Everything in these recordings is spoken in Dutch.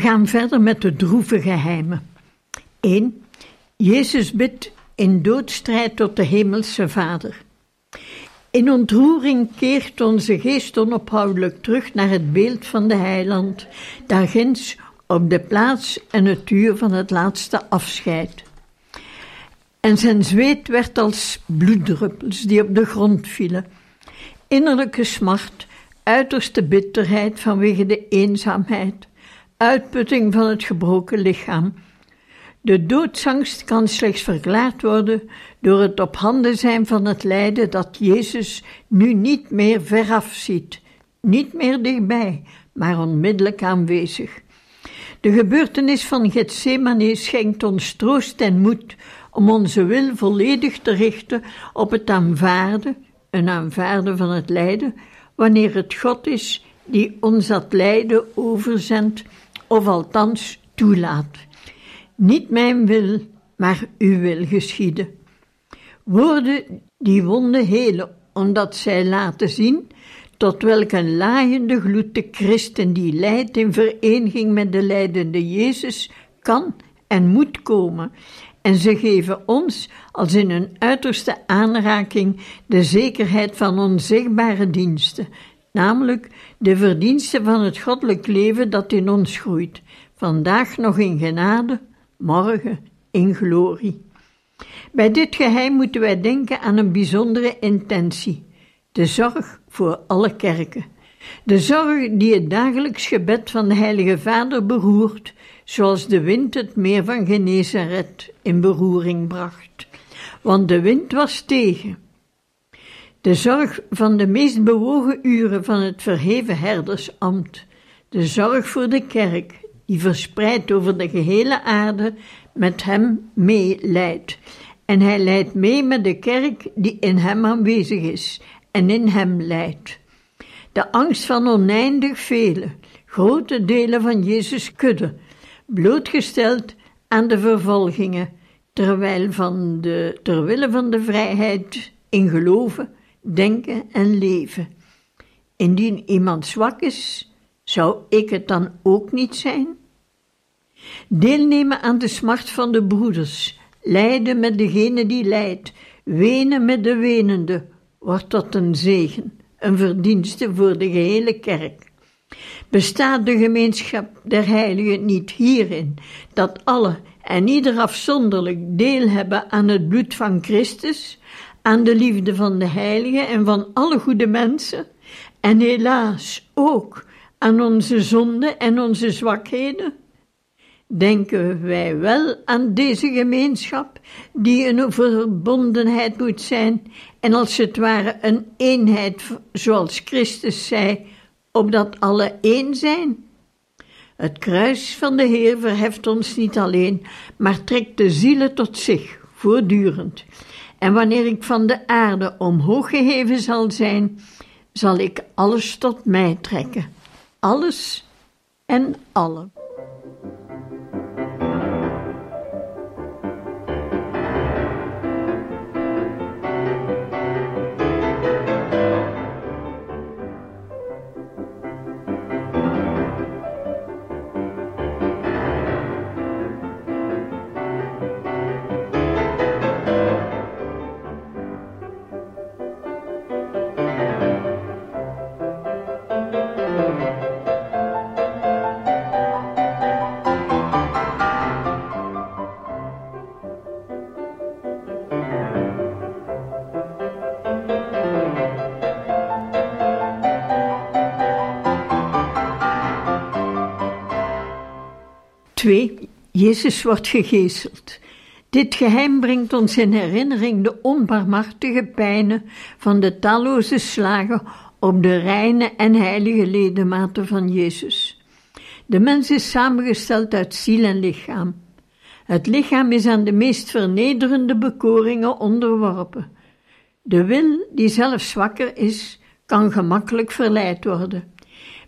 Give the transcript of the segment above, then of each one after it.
We gaan verder met de droeve geheimen. 1. Jezus bidt in doodstrijd tot de Hemelse Vader. In ontroering keert onze geest onophoudelijk terug naar het beeld van de heiland, daar ginds op de plaats en het uur van het laatste afscheid. En zijn zweet werd als bloeddruppels die op de grond vielen. Innerlijke smart, uiterste bitterheid vanwege de eenzaamheid, uitputting van het gebroken lichaam. De doodsangst kan slechts verklaard worden door het op handen zijn van het lijden dat Jezus nu niet meer veraf ziet, niet meer dichtbij, maar onmiddellijk aanwezig. De gebeurtenis van Gethsemane schenkt ons troost en moed om onze wil volledig te richten op het aanvaarden, een aanvaarden van het lijden, wanneer het God is die ons dat lijden overzendt of althans toelaat. Niet mijn wil, maar uw wil geschieden. Woorden die wonden helen, omdat zij laten zien tot welke laaiende gloed de christen die lijdt in vereniging met de leidende Jezus kan en moet komen. En ze geven ons, als in een uiterste aanraking, de zekerheid van onzichtbare diensten, namelijk de verdiensten van het goddelijk leven dat in ons groeit, vandaag nog in genade, morgen in glorie. Bij dit geheim moeten wij denken aan een bijzondere intentie: de zorg voor alle kerken. De zorg die het dagelijks gebed van de Heilige Vader beroert, zoals de wind het meer van Genezaret in beroering bracht. Want de wind was tegen de zorg van de meest bewogen uren van het verheven herdersambt. De zorg voor de kerk, die verspreid over de gehele aarde met hem meeleidt. En hij leidt mee met de kerk die in hem aanwezig is en in hem leidt. De angst van oneindig vele, grote delen van Jezus' kudde, blootgesteld aan de vervolgingen, terwijl van de, terwille van de vrijheid in geloven denken en leven. Indien iemand zwak is, zou ik het dan ook niet zijn? Deelnemen aan de smart van de broeders, lijden met degene die lijdt, wenen met de wenende, wordt tot een zegen, een verdienste voor de gehele kerk. Bestaat de gemeenschap der heiligen niet hierin, dat alle en ieder afzonderlijk deel hebben aan het bloed van Christus, aan de liefde van de heiligen en van alle goede mensen, en helaas ook aan onze zonden en onze zwakheden? Denken wij wel aan deze gemeenschap, die een verbondenheid moet zijn en als het ware een eenheid, zoals Christus zei, opdat alle één zijn? Het kruis van de Heer verheft ons niet alleen, maar trekt de zielen tot zich, voortdurend. En wanneer ik van de aarde omhoog geheven zal zijn, zal ik alles tot mij trekken. Alles en allen. 2. Jezus wordt gegezeld. Dit geheim brengt ons in herinnering de onbarmhartige pijnen van de talloze slagen op de reine en heilige ledematen van Jezus. De mens is samengesteld uit ziel en lichaam. Het lichaam is aan de meest vernederende bekoringen onderworpen. De wil, die zelf zwakker is, kan gemakkelijk verleid worden.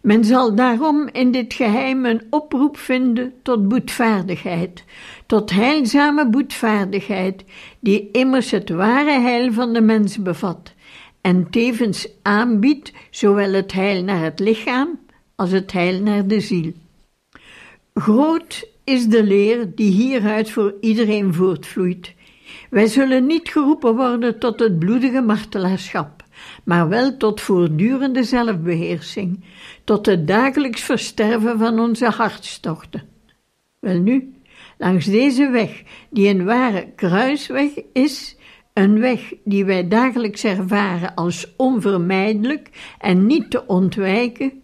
Men zal daarom in dit geheim een oproep vinden tot boetvaardigheid, tot heilzame boetvaardigheid, die immers het ware heil van de mens bevat en tevens aanbiedt zowel het heil naar het lichaam als het heil naar de ziel. Groot is de leer die hieruit voor iedereen voortvloeit. Wij zullen niet geroepen worden tot het bloedige martelaarschap, maar wel tot voortdurende zelfbeheersing, tot het dagelijks versterven van onze hartstochten. Welnu, langs deze weg, die een ware kruisweg is, een weg die wij dagelijks ervaren als onvermijdelijk en niet te ontwijken,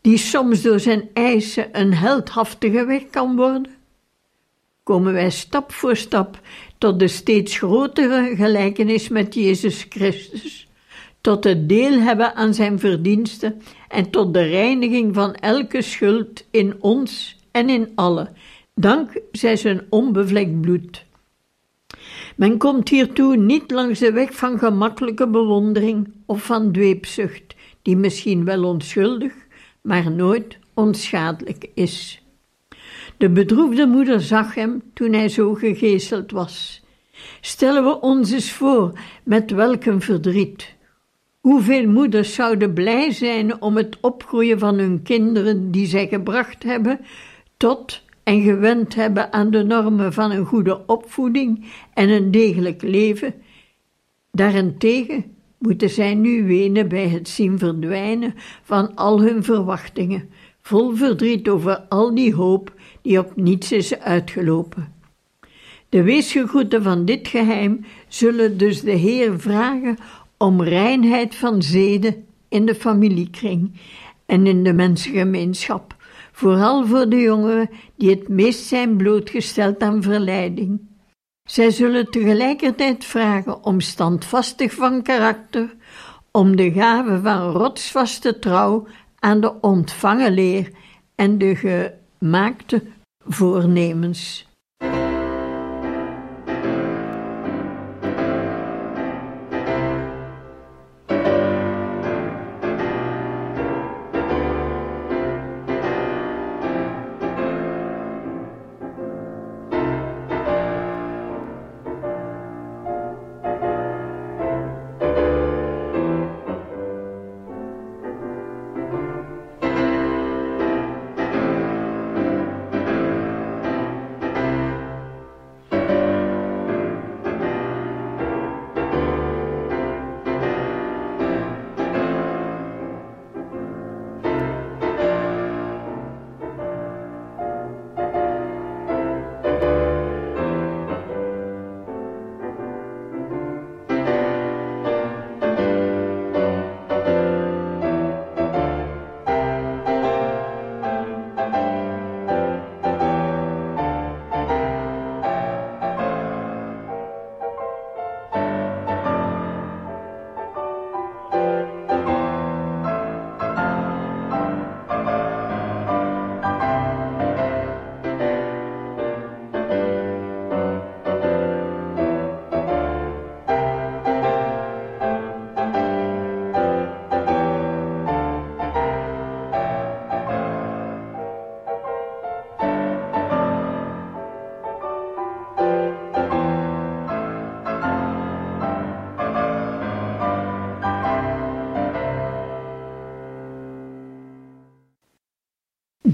die soms door zijn eisen een heldhaftige weg kan worden, komen wij stap voor stap tot de steeds grotere gelijkenis met Jezus Christus, tot het deel hebben aan zijn verdiensten en tot de reiniging van elke schuld in ons en in alle, dank zij zijn onbevlekt bloed. Men komt hiertoe niet langs de weg van gemakkelijke bewondering of van dweepzucht, die misschien wel onschuldig, maar nooit onschadelijk is. De bedroefde moeder zag hem toen hij zo gegeeseld was. Stellen we ons eens voor met welk een verdriet. Hoeveel moeders zouden blij zijn om het opgroeien van hun kinderen die zij gebracht hebben tot en gewend hebben aan de normen van een goede opvoeding en een degelijk leven. Daarentegen moeten zij nu wenen bij het zien verdwijnen van al hun verwachtingen, vol verdriet over al die hoop die op niets is uitgelopen. De weesgegroeten van dit geheim zullen dus de Heer vragen om reinheid van zeden in de familiekring en in de mensengemeenschap, vooral voor de jongeren die het meest zijn blootgesteld aan verleiding. Zij zullen tegelijkertijd vragen om standvastig van karakter, om de gave van rotsvaste trouw aan de ontvangen leer en de gemaakte voornemens.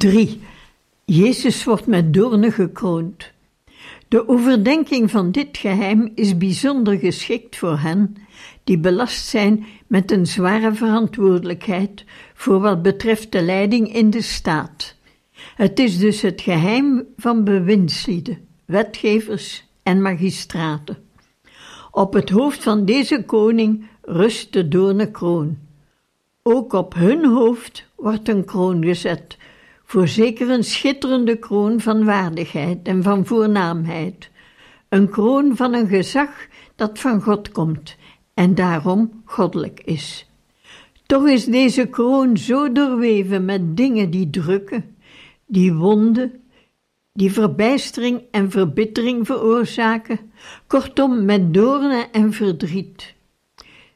3. Jezus wordt met doornen gekroond. De overdenking van dit geheim is bijzonder geschikt voor hen die belast zijn met een zware verantwoordelijkheid voor wat betreft de leiding in de staat. Het is dus het geheim van bewindslieden, wetgevers en magistraten. Op het hoofd van deze koning rust de doornenkroon. Ook op hun hoofd wordt een kroon gezet, voor zeker een schitterende kroon van waardigheid en van voornaamheid, een kroon van een gezag dat van God komt en daarom goddelijk is. Toch is deze kroon zo doorweven met dingen die drukken, die wonden, die verbijstering en verbittering veroorzaken, kortom met doornen en verdriet.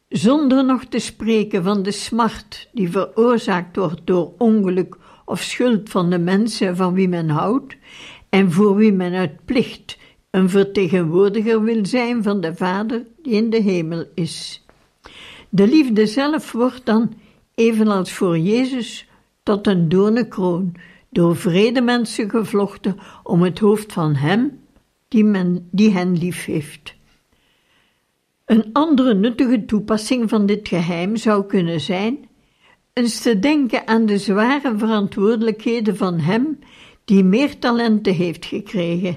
Zonder nog te spreken van de smart die veroorzaakt wordt door ongeluk of schuld van de mensen van wie men houdt en voor wie men uit plicht een vertegenwoordiger wil zijn van de Vader die in de hemel is. De liefde zelf wordt dan, evenals voor Jezus, tot een doornenkroon, door vrede mensen gevlochten om het hoofd van Hem die, men, die hen lief heeft. Een andere nuttige toepassing van dit geheim zou kunnen zijn eens te denken aan de zware verantwoordelijkheden van hem die meer talenten heeft gekregen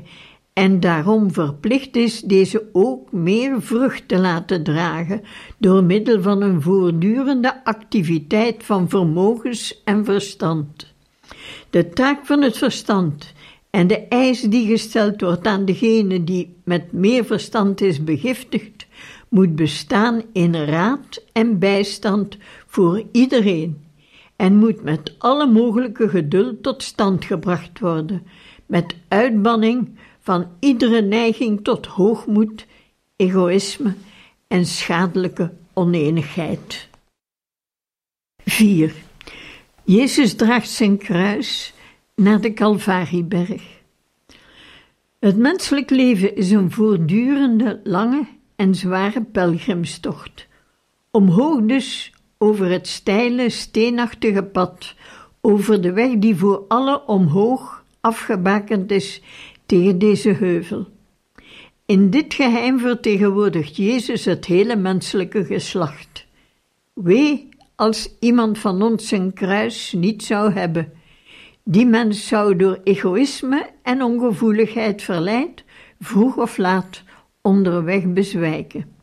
en daarom verplicht is deze ook meer vrucht te laten dragen door middel van een voortdurende activiteit van vermogens en verstand. De taak van het verstand en de eis die gesteld wordt aan degene die met meer verstand is begiftigd, moet bestaan in raad en bijstand voor iedereen en moet met alle mogelijke geduld tot stand gebracht worden, met uitbanning van iedere neiging tot hoogmoed, egoïsme en schadelijke oneenigheid. 4. Jezus draagt zijn kruis naar de Calvarieberg. Het menselijk leven is een voortdurende, lange en zware pelgrimstocht. Omhoog dus over het steile, steenachtige pad, over de weg die voor alle omhoog afgebakend is tegen deze heuvel. In dit geheim vertegenwoordigt Jezus het hele menselijke geslacht. Wee als iemand van ons zijn kruis niet zou hebben. Die mens zou door egoïsme en ongevoeligheid verleid, vroeg of laat, onderweg bezwijken.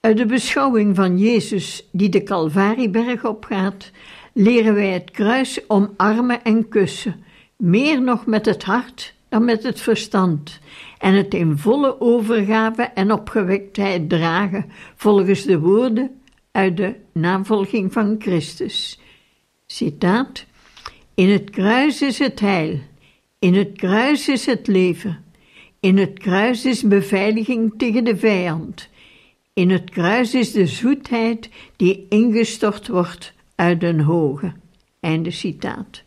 Uit de beschouwing van Jezus die de Calvarieberg opgaat, leren wij het kruis omarmen en kussen, meer nog met het hart dan met het verstand, en het in volle overgave en opgewektheid dragen, volgens de woorden uit de navolging van Christus. Citaat: In het kruis is het heil, in het kruis is het leven, in het kruis is beveiliging tegen de vijand. In het kruis is de zoetheid die ingestort wordt uit den hoge. Einde citaat.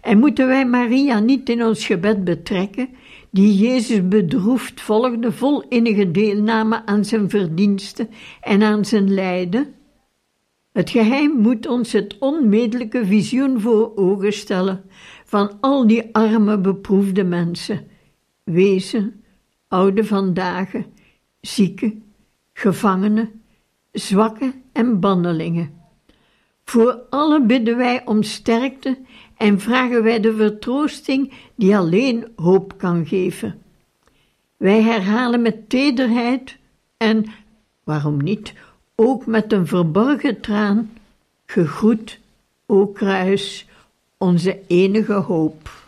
En moeten wij Maria niet in ons gebed betrekken, die Jezus bedroefd volgde, vol innige deelname aan zijn verdiensten en aan zijn lijden? Het geheim moet ons het onmedelijke visioen voor ogen stellen van al die arme, beproefde mensen, wezen, oude vandaag, zieken, gevangenen, zwakken en bannelingen. Voor alle bidden wij om sterkte en vragen wij de vertroosting die alleen hoop kan geven. Wij herhalen met tederheid en, waarom niet, ook met een verborgen traan, gegroet, o kruis, onze enige hoop.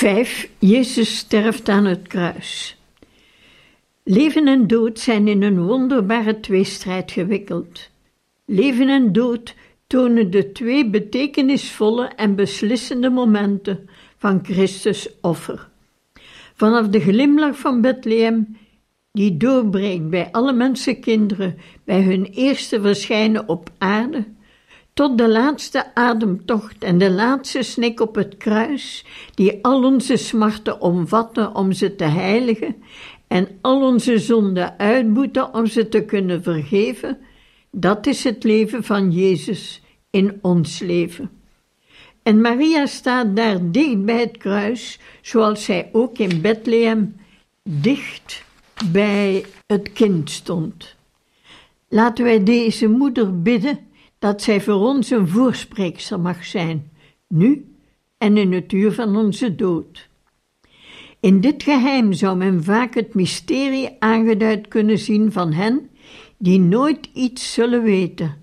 Vijf, Jezus sterft aan het kruis. Leven en dood zijn in een wonderbare tweestrijd gewikkeld. Leven en dood tonen de twee betekenisvolle en beslissende momenten van Christus offer. Vanaf de glimlach van Bethlehem, die doorbreekt bij alle mensenkinderen bij hun eerste verschijnen op aarde, tot de laatste ademtocht en de laatste snik op het kruis, die al onze smarten omvatten om ze te heiligen en al onze zonden uitboeten om ze te kunnen vergeven, dat is het leven van Jezus in ons leven. En Maria staat daar dicht bij het kruis, zoals zij ook in Bethlehem dicht bij het kind stond. Laten wij deze moeder bidden dat zij voor ons een voorspreekster mag zijn, nu en in het uur van onze dood. In dit geheim zou men vaak het mysterie aangeduid kunnen zien van hen die nooit iets zullen weten.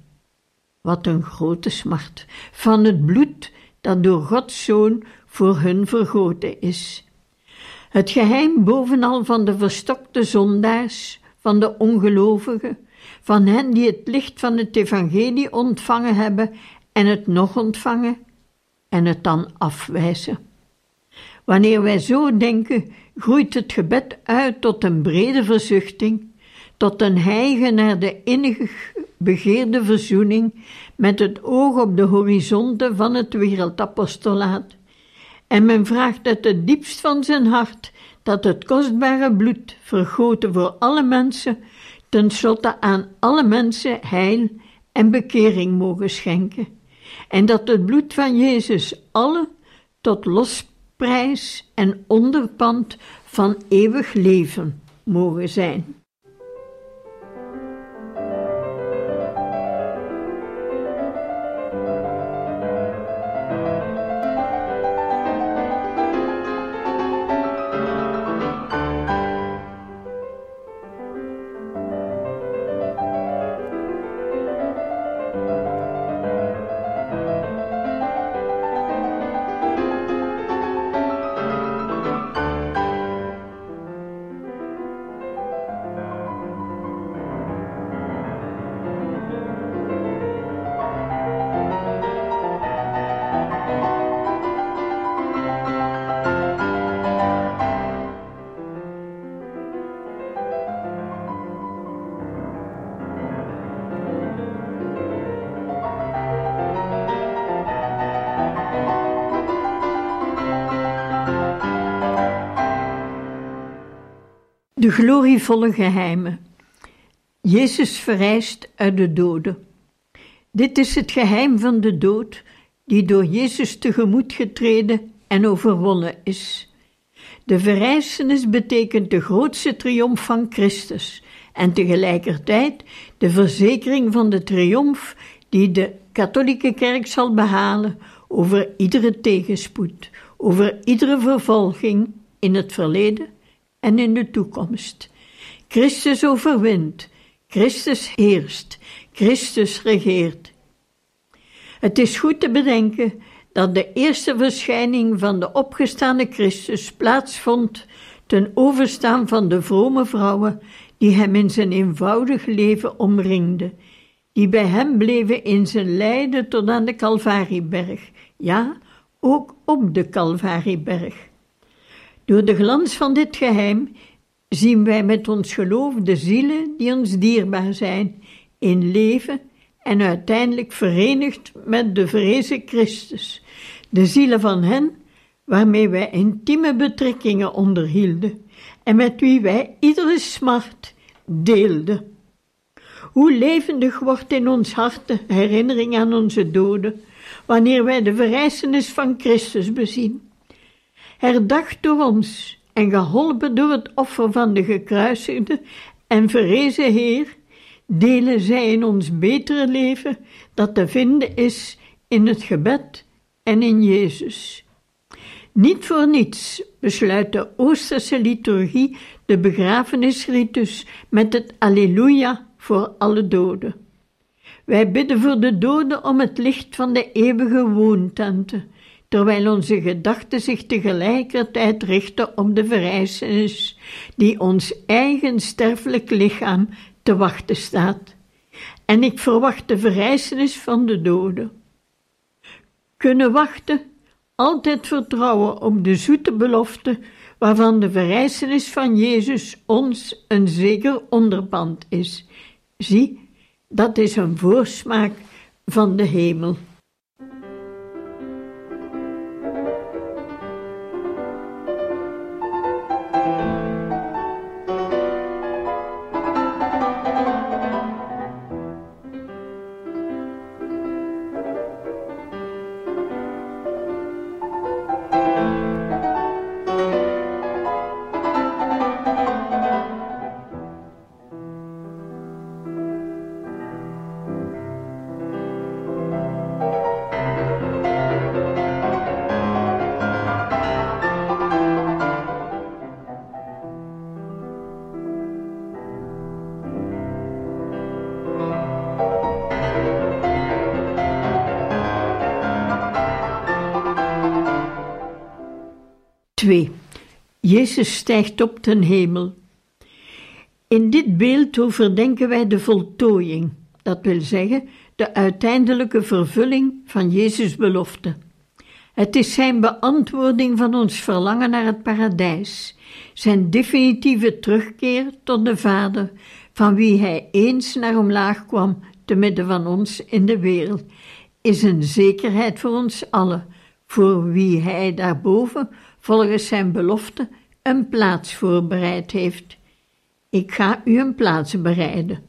Wat een grote smart van het bloed dat door Gods Zoon voor hun vergoten is. Het geheim bovenal van de verstokte zondaars, van de ongelovigen, van hen die het licht van het evangelie ontvangen hebben en het nog ontvangen en het dan afwijzen. Wanneer wij zo denken, groeit het gebed uit tot een brede verzuchting, tot een hijgen naar de innig begeerde verzoening met het oog op de horizonten van het wereldapostolaat. En men vraagt uit het diepst van zijn hart dat het kostbare bloed, vergoten voor alle mensen, tenslotte aan alle mensen heil en bekering mogen schenken. En dat het bloed van Jezus alle tot losprijs en onderpand van eeuwig leven mogen zijn. De glorievolle geheimen. Jezus verrijst uit de doden. Dit is het geheim van de dood, die door Jezus tegemoet getreden en overwonnen is. De verrijzenis betekent de grootste triomf van Christus en tegelijkertijd de verzekering van de triomf die de katholieke kerk zal behalen over iedere tegenspoed, over iedere vervolging in het verleden en in de toekomst. Christus overwint, Christus heerst, Christus regeert. Het is goed te bedenken dat de eerste verschijning van de opgestane Christus plaatsvond ten overstaan van de vrome vrouwen die hem in zijn eenvoudig leven omringden, die bij hem bleven in zijn lijden tot aan de Calvarieberg, ja, ook op de Calvarieberg. Door de glans van dit geheim zien wij met ons geloof de zielen die ons dierbaar zijn, in leven en uiteindelijk verenigd met de vrezen Christus, de zielen van hen waarmee wij intieme betrekkingen onderhielden en met wie wij iedere smart deelden. Hoe levendig wordt in ons hart de herinnering aan onze doden, wanneer wij de verrijzenis van Christus bezien herdacht door ons en geholpen door het offer van de gekruisigde en verrezen Heer, delen zij in ons betere leven dat te vinden is in het gebed en in Jezus. Niet voor niets besluit de Oosterse liturgie de begrafenisritus met het Alleluia voor alle doden. Wij bidden voor de doden om het licht van de eeuwige woontenten, terwijl onze gedachten zich tegelijkertijd richten op de verrijzenis die ons eigen sterfelijk lichaam te wachten staat. En ik verwacht de verrijzenis van de doden. Kunnen wachten, altijd vertrouwen op de zoete belofte waarvan de verrijzenis van Jezus ons een zeker onderpand is. Zie, dat is een voorsmaak van de hemel. 2. Jezus stijgt op ten hemel. In dit beeld overdenken wij de voltooiing, dat wil zeggen de uiteindelijke vervulling van Jezus' belofte. Het is zijn beantwoording van ons verlangen naar het paradijs, zijn definitieve terugkeer tot de Vader, van wie hij eens naar omlaag kwam te midden van ons in de wereld, is een zekerheid voor ons allen, voor wie hij daarboven volgens zijn belofte een plaats voorbereid heeft. Ik ga u een plaats bereiden.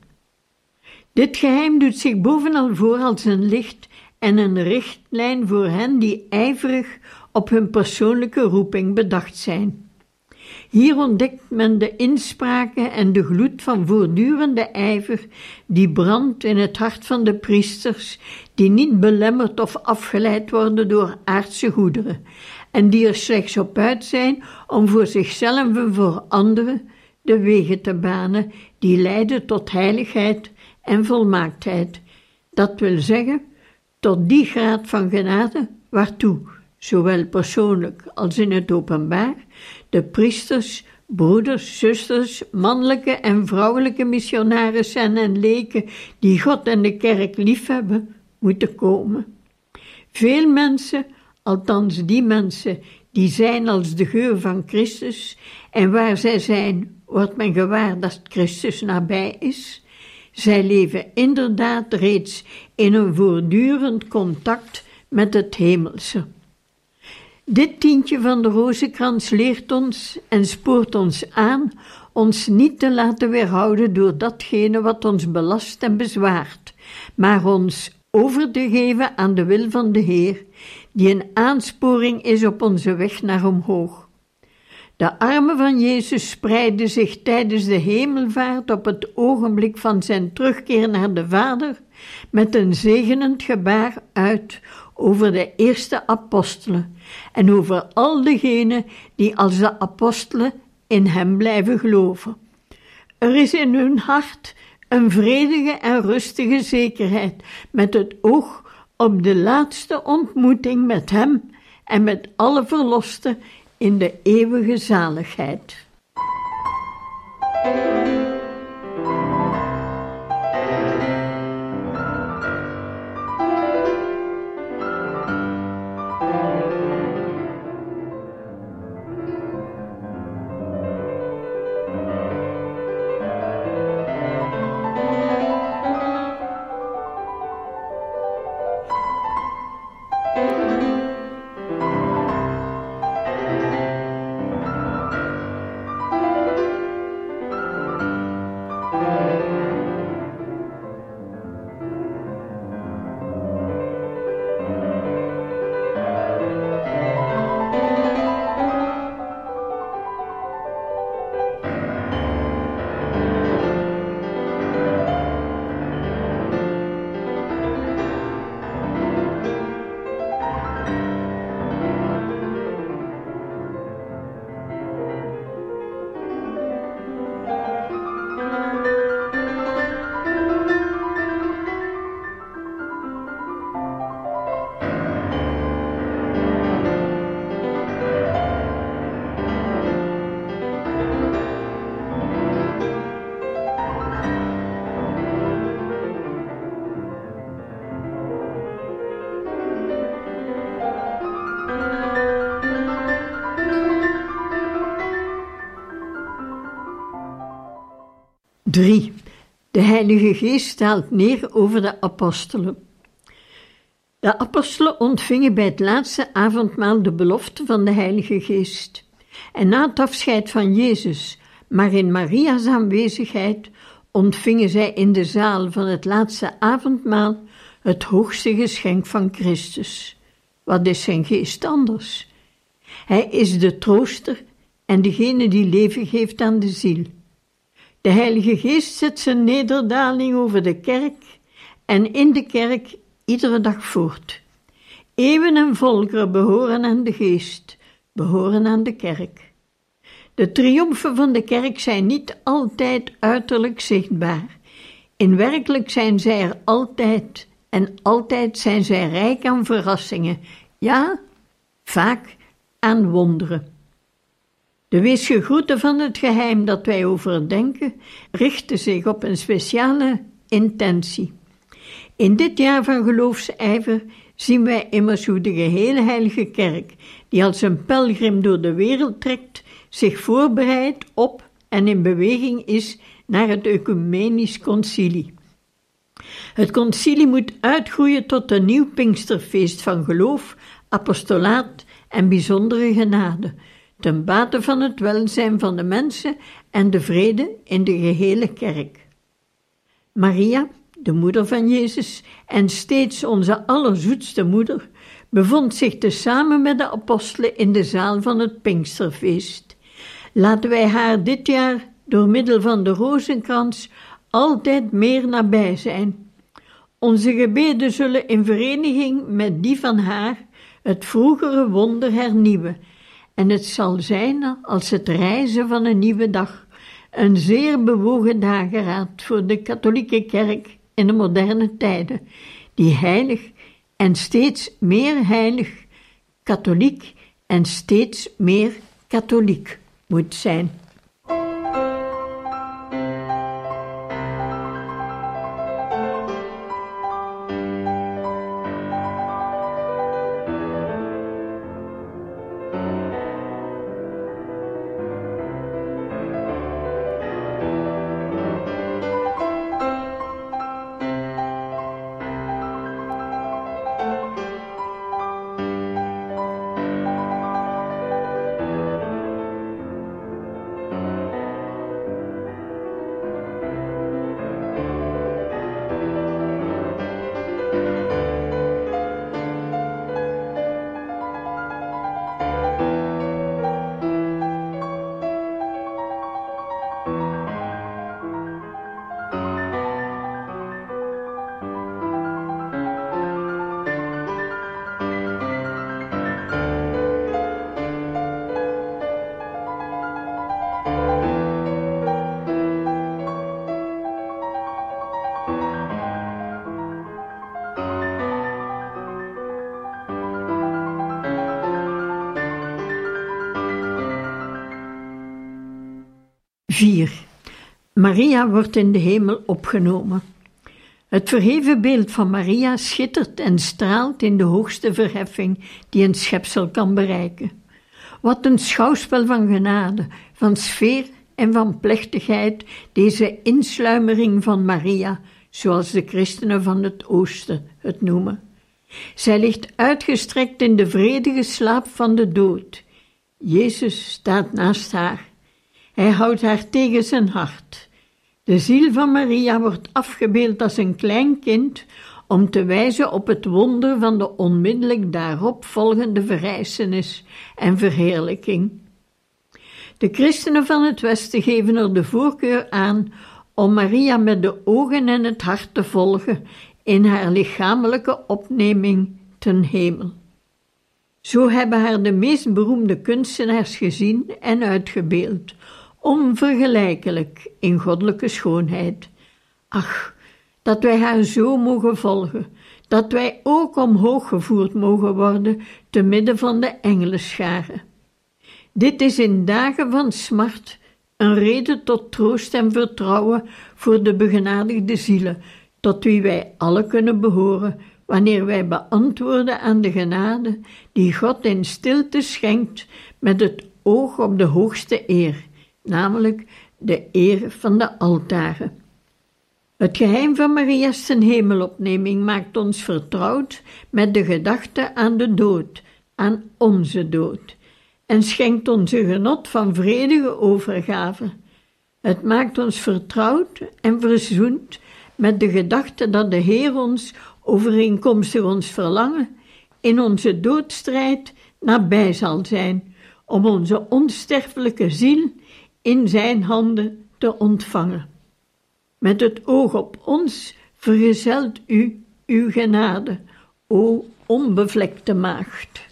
Dit geheim doet zich bovenal voor als een licht en een richtlijn voor hen die ijverig op hun persoonlijke roeping bedacht zijn. Hier ontdekt men de inspraken en de gloed van voortdurende ijver die brandt in het hart van de priesters, die niet belemmerd of afgeleid worden door aardse goederen, en die er slechts op uit zijn om voor zichzelf en voor anderen de wegen te banen die leiden tot heiligheid en volmaaktheid. Dat wil zeggen, tot die graad van genade waartoe, zowel persoonlijk als in het openbaar, de priesters, broeders, zusters, mannelijke en vrouwelijke missionarissen en leken die God en de kerk liefhebben, moeten komen. Veel mensen althans die mensen die zijn als de geur van Christus, en waar zij zijn, wordt men gewaar dat Christus nabij is. Zij leven inderdaad reeds in een voortdurend contact met het hemelse. Dit tientje van de rozenkrans leert ons en spoort ons aan ons niet te laten weerhouden door datgene wat ons belast en bezwaart, maar ons over te geven aan de wil van de Heer, die een aansporing is op onze weg naar omhoog. De armen van Jezus spreidden zich tijdens de hemelvaart op het ogenblik van zijn terugkeer naar de Vader met een zegenend gebaar uit over de eerste apostelen en over al degenen die als de apostelen in hem blijven geloven. Er is in hun hart een vredige en rustige zekerheid met het oog op de laatste ontmoeting met Hem en met alle verlosten in de eeuwige zaligheid. 3. De Heilige Geest daalt neer over de apostelen. De apostelen ontvingen bij het laatste avondmaal de belofte van de Heilige Geest. En na het afscheid van Jezus, maar in Maria's aanwezigheid, ontvingen zij in de zaal van het laatste avondmaal het hoogste geschenk van Christus. Wat is zijn geest anders? Hij is de trooster en degene die leven geeft aan de ziel. De Heilige Geest zet zijn nederdaling over de kerk en in de kerk iedere dag voort. Eeuwen en volkeren behoren aan de Geest, behoren aan de kerk. De triomfen van de kerk zijn niet altijd uiterlijk zichtbaar. In werkelijk zijn zij er altijd en altijd zijn zij rijk aan verrassingen, ja, vaak aan wonderen. De weesgegroeten van het geheim dat wij overdenken richten zich op een speciale intentie. In dit jaar van geloofsijver zien wij immers hoe de gehele heilige kerk, die als een pelgrim door de wereld trekt, zich voorbereidt op en in beweging is naar het ecumenisch concilie. Het concilie moet uitgroeien tot een nieuw Pinksterfeest van geloof, apostolaat en bijzondere genade, ten bate van het welzijn van de mensen en de vrede in de gehele kerk. Maria, de moeder van Jezus en steeds onze allerzoetste moeder, bevond zich tezamen met de apostelen in de zaal van het Pinksterfeest. Laten wij haar dit jaar door middel van de rozenkrans altijd meer nabij zijn. Onze gebeden zullen in vereniging met die van haar het vroegere wonder hernieuwen, en het zal zijn als het reizen van een nieuwe dag, een zeer bewogen dageraad voor de katholieke kerk in de moderne tijden, die heilig en steeds meer heilig, katholiek en steeds meer katholiek moet zijn. 4. Maria wordt in de hemel opgenomen. Het verheven beeld van Maria schittert en straalt in de hoogste verheffing die een schepsel kan bereiken. Wat een schouwspel van genade, van sfeer en van plechtigheid, deze insluimering van Maria, zoals de christenen van het oosten het noemen. Zij ligt uitgestrekt in de vredige slaap van de dood. Jezus staat naast haar. Hij houdt haar tegen zijn hart. De ziel van Maria wordt afgebeeld als een klein kind om te wijzen op het wonder van de onmiddellijk daarop volgende verrijzenis en verheerlijking. De christenen van het Westen geven er de voorkeur aan om Maria met de ogen en het hart te volgen in haar lichamelijke opneming ten hemel. Zo hebben haar de meest beroemde kunstenaars gezien en uitgebeeld, onvergelijkelijk in goddelijke schoonheid. Ach, dat wij haar zo mogen volgen, dat wij ook omhoog gevoerd mogen worden te midden van de engelenscharen. Dit is in dagen van smart een reden tot troost en vertrouwen voor de begenadigde zielen, tot wie wij alle kunnen behoren, wanneer wij beantwoorden aan de genade die God in stilte schenkt met het oog op de hoogste eer namelijk de eer van de altaren. Het geheim van Maria's ten hemelopneming maakt ons vertrouwd met de gedachte aan de dood, aan onze dood, en schenkt ons een genot van vredige overgave. Het maakt ons vertrouwd en verzoend met de gedachte dat de Heer ons, overeenkomstig ons verlangen, in onze doodstrijd nabij zal zijn, om onze onsterfelijke ziel in Zijn handen te ontvangen. Met het oog op ons vergezelt u uw genade, o onbevlekte maagd.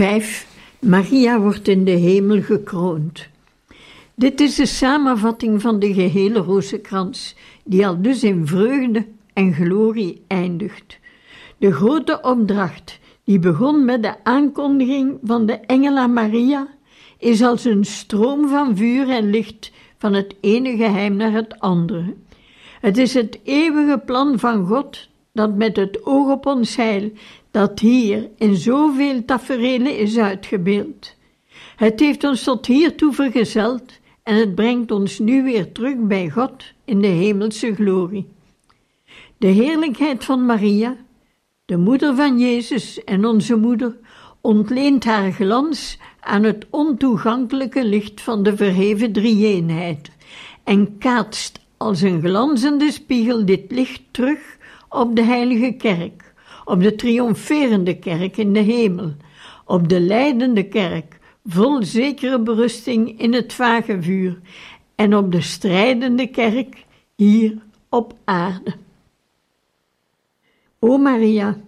Vijf. Maria wordt in de hemel gekroond. Dit is de samenvatting van de gehele rozenkrans, die al dus in vreugde en glorie eindigt. De grote opdracht, die begon met de aankondiging van de engel aan Maria, is als een stroom van vuur en licht van het ene geheim naar het andere. Het is het eeuwige plan van God dat met het oog op ons heil dat hier in zoveel taferelen is uitgebeeld. Het heeft ons tot hiertoe vergezeld en het brengt ons nu weer terug bij God in de hemelse glorie. De heerlijkheid van Maria, de moeder van Jezus en onze moeder, ontleent haar glans aan het ontoegankelijke licht van de verheven drie-eenheid en kaatst als een glanzende spiegel dit licht terug op de heilige kerk op de triomferende kerk in de hemel, op de leidende kerk, vol zekere berusting in het vage vuur, en op de strijdende kerk hier op aarde. O Maria,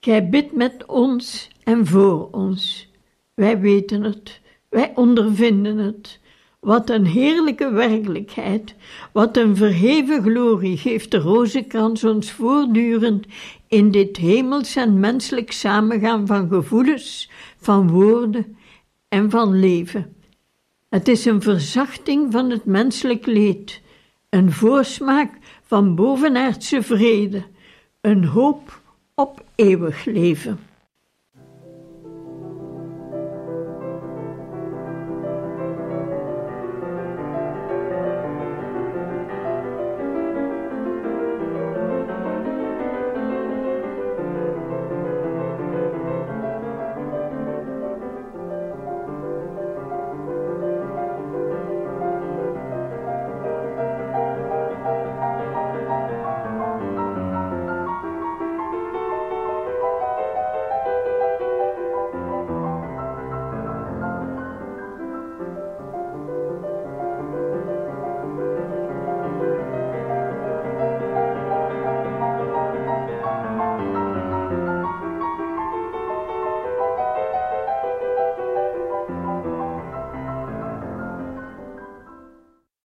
gij bidt met ons en voor ons. Wij weten het, wij ondervinden het. Wat een heerlijke werkelijkheid, wat een verheven glorie geeft de rozenkrans ons voortdurend in dit hemels en menselijk samengaan van gevoelens, van woorden en van leven. Het is een verzachting van het menselijk leed, een voorsmaak van bovenaardse vrede, een hoop op eeuwig leven.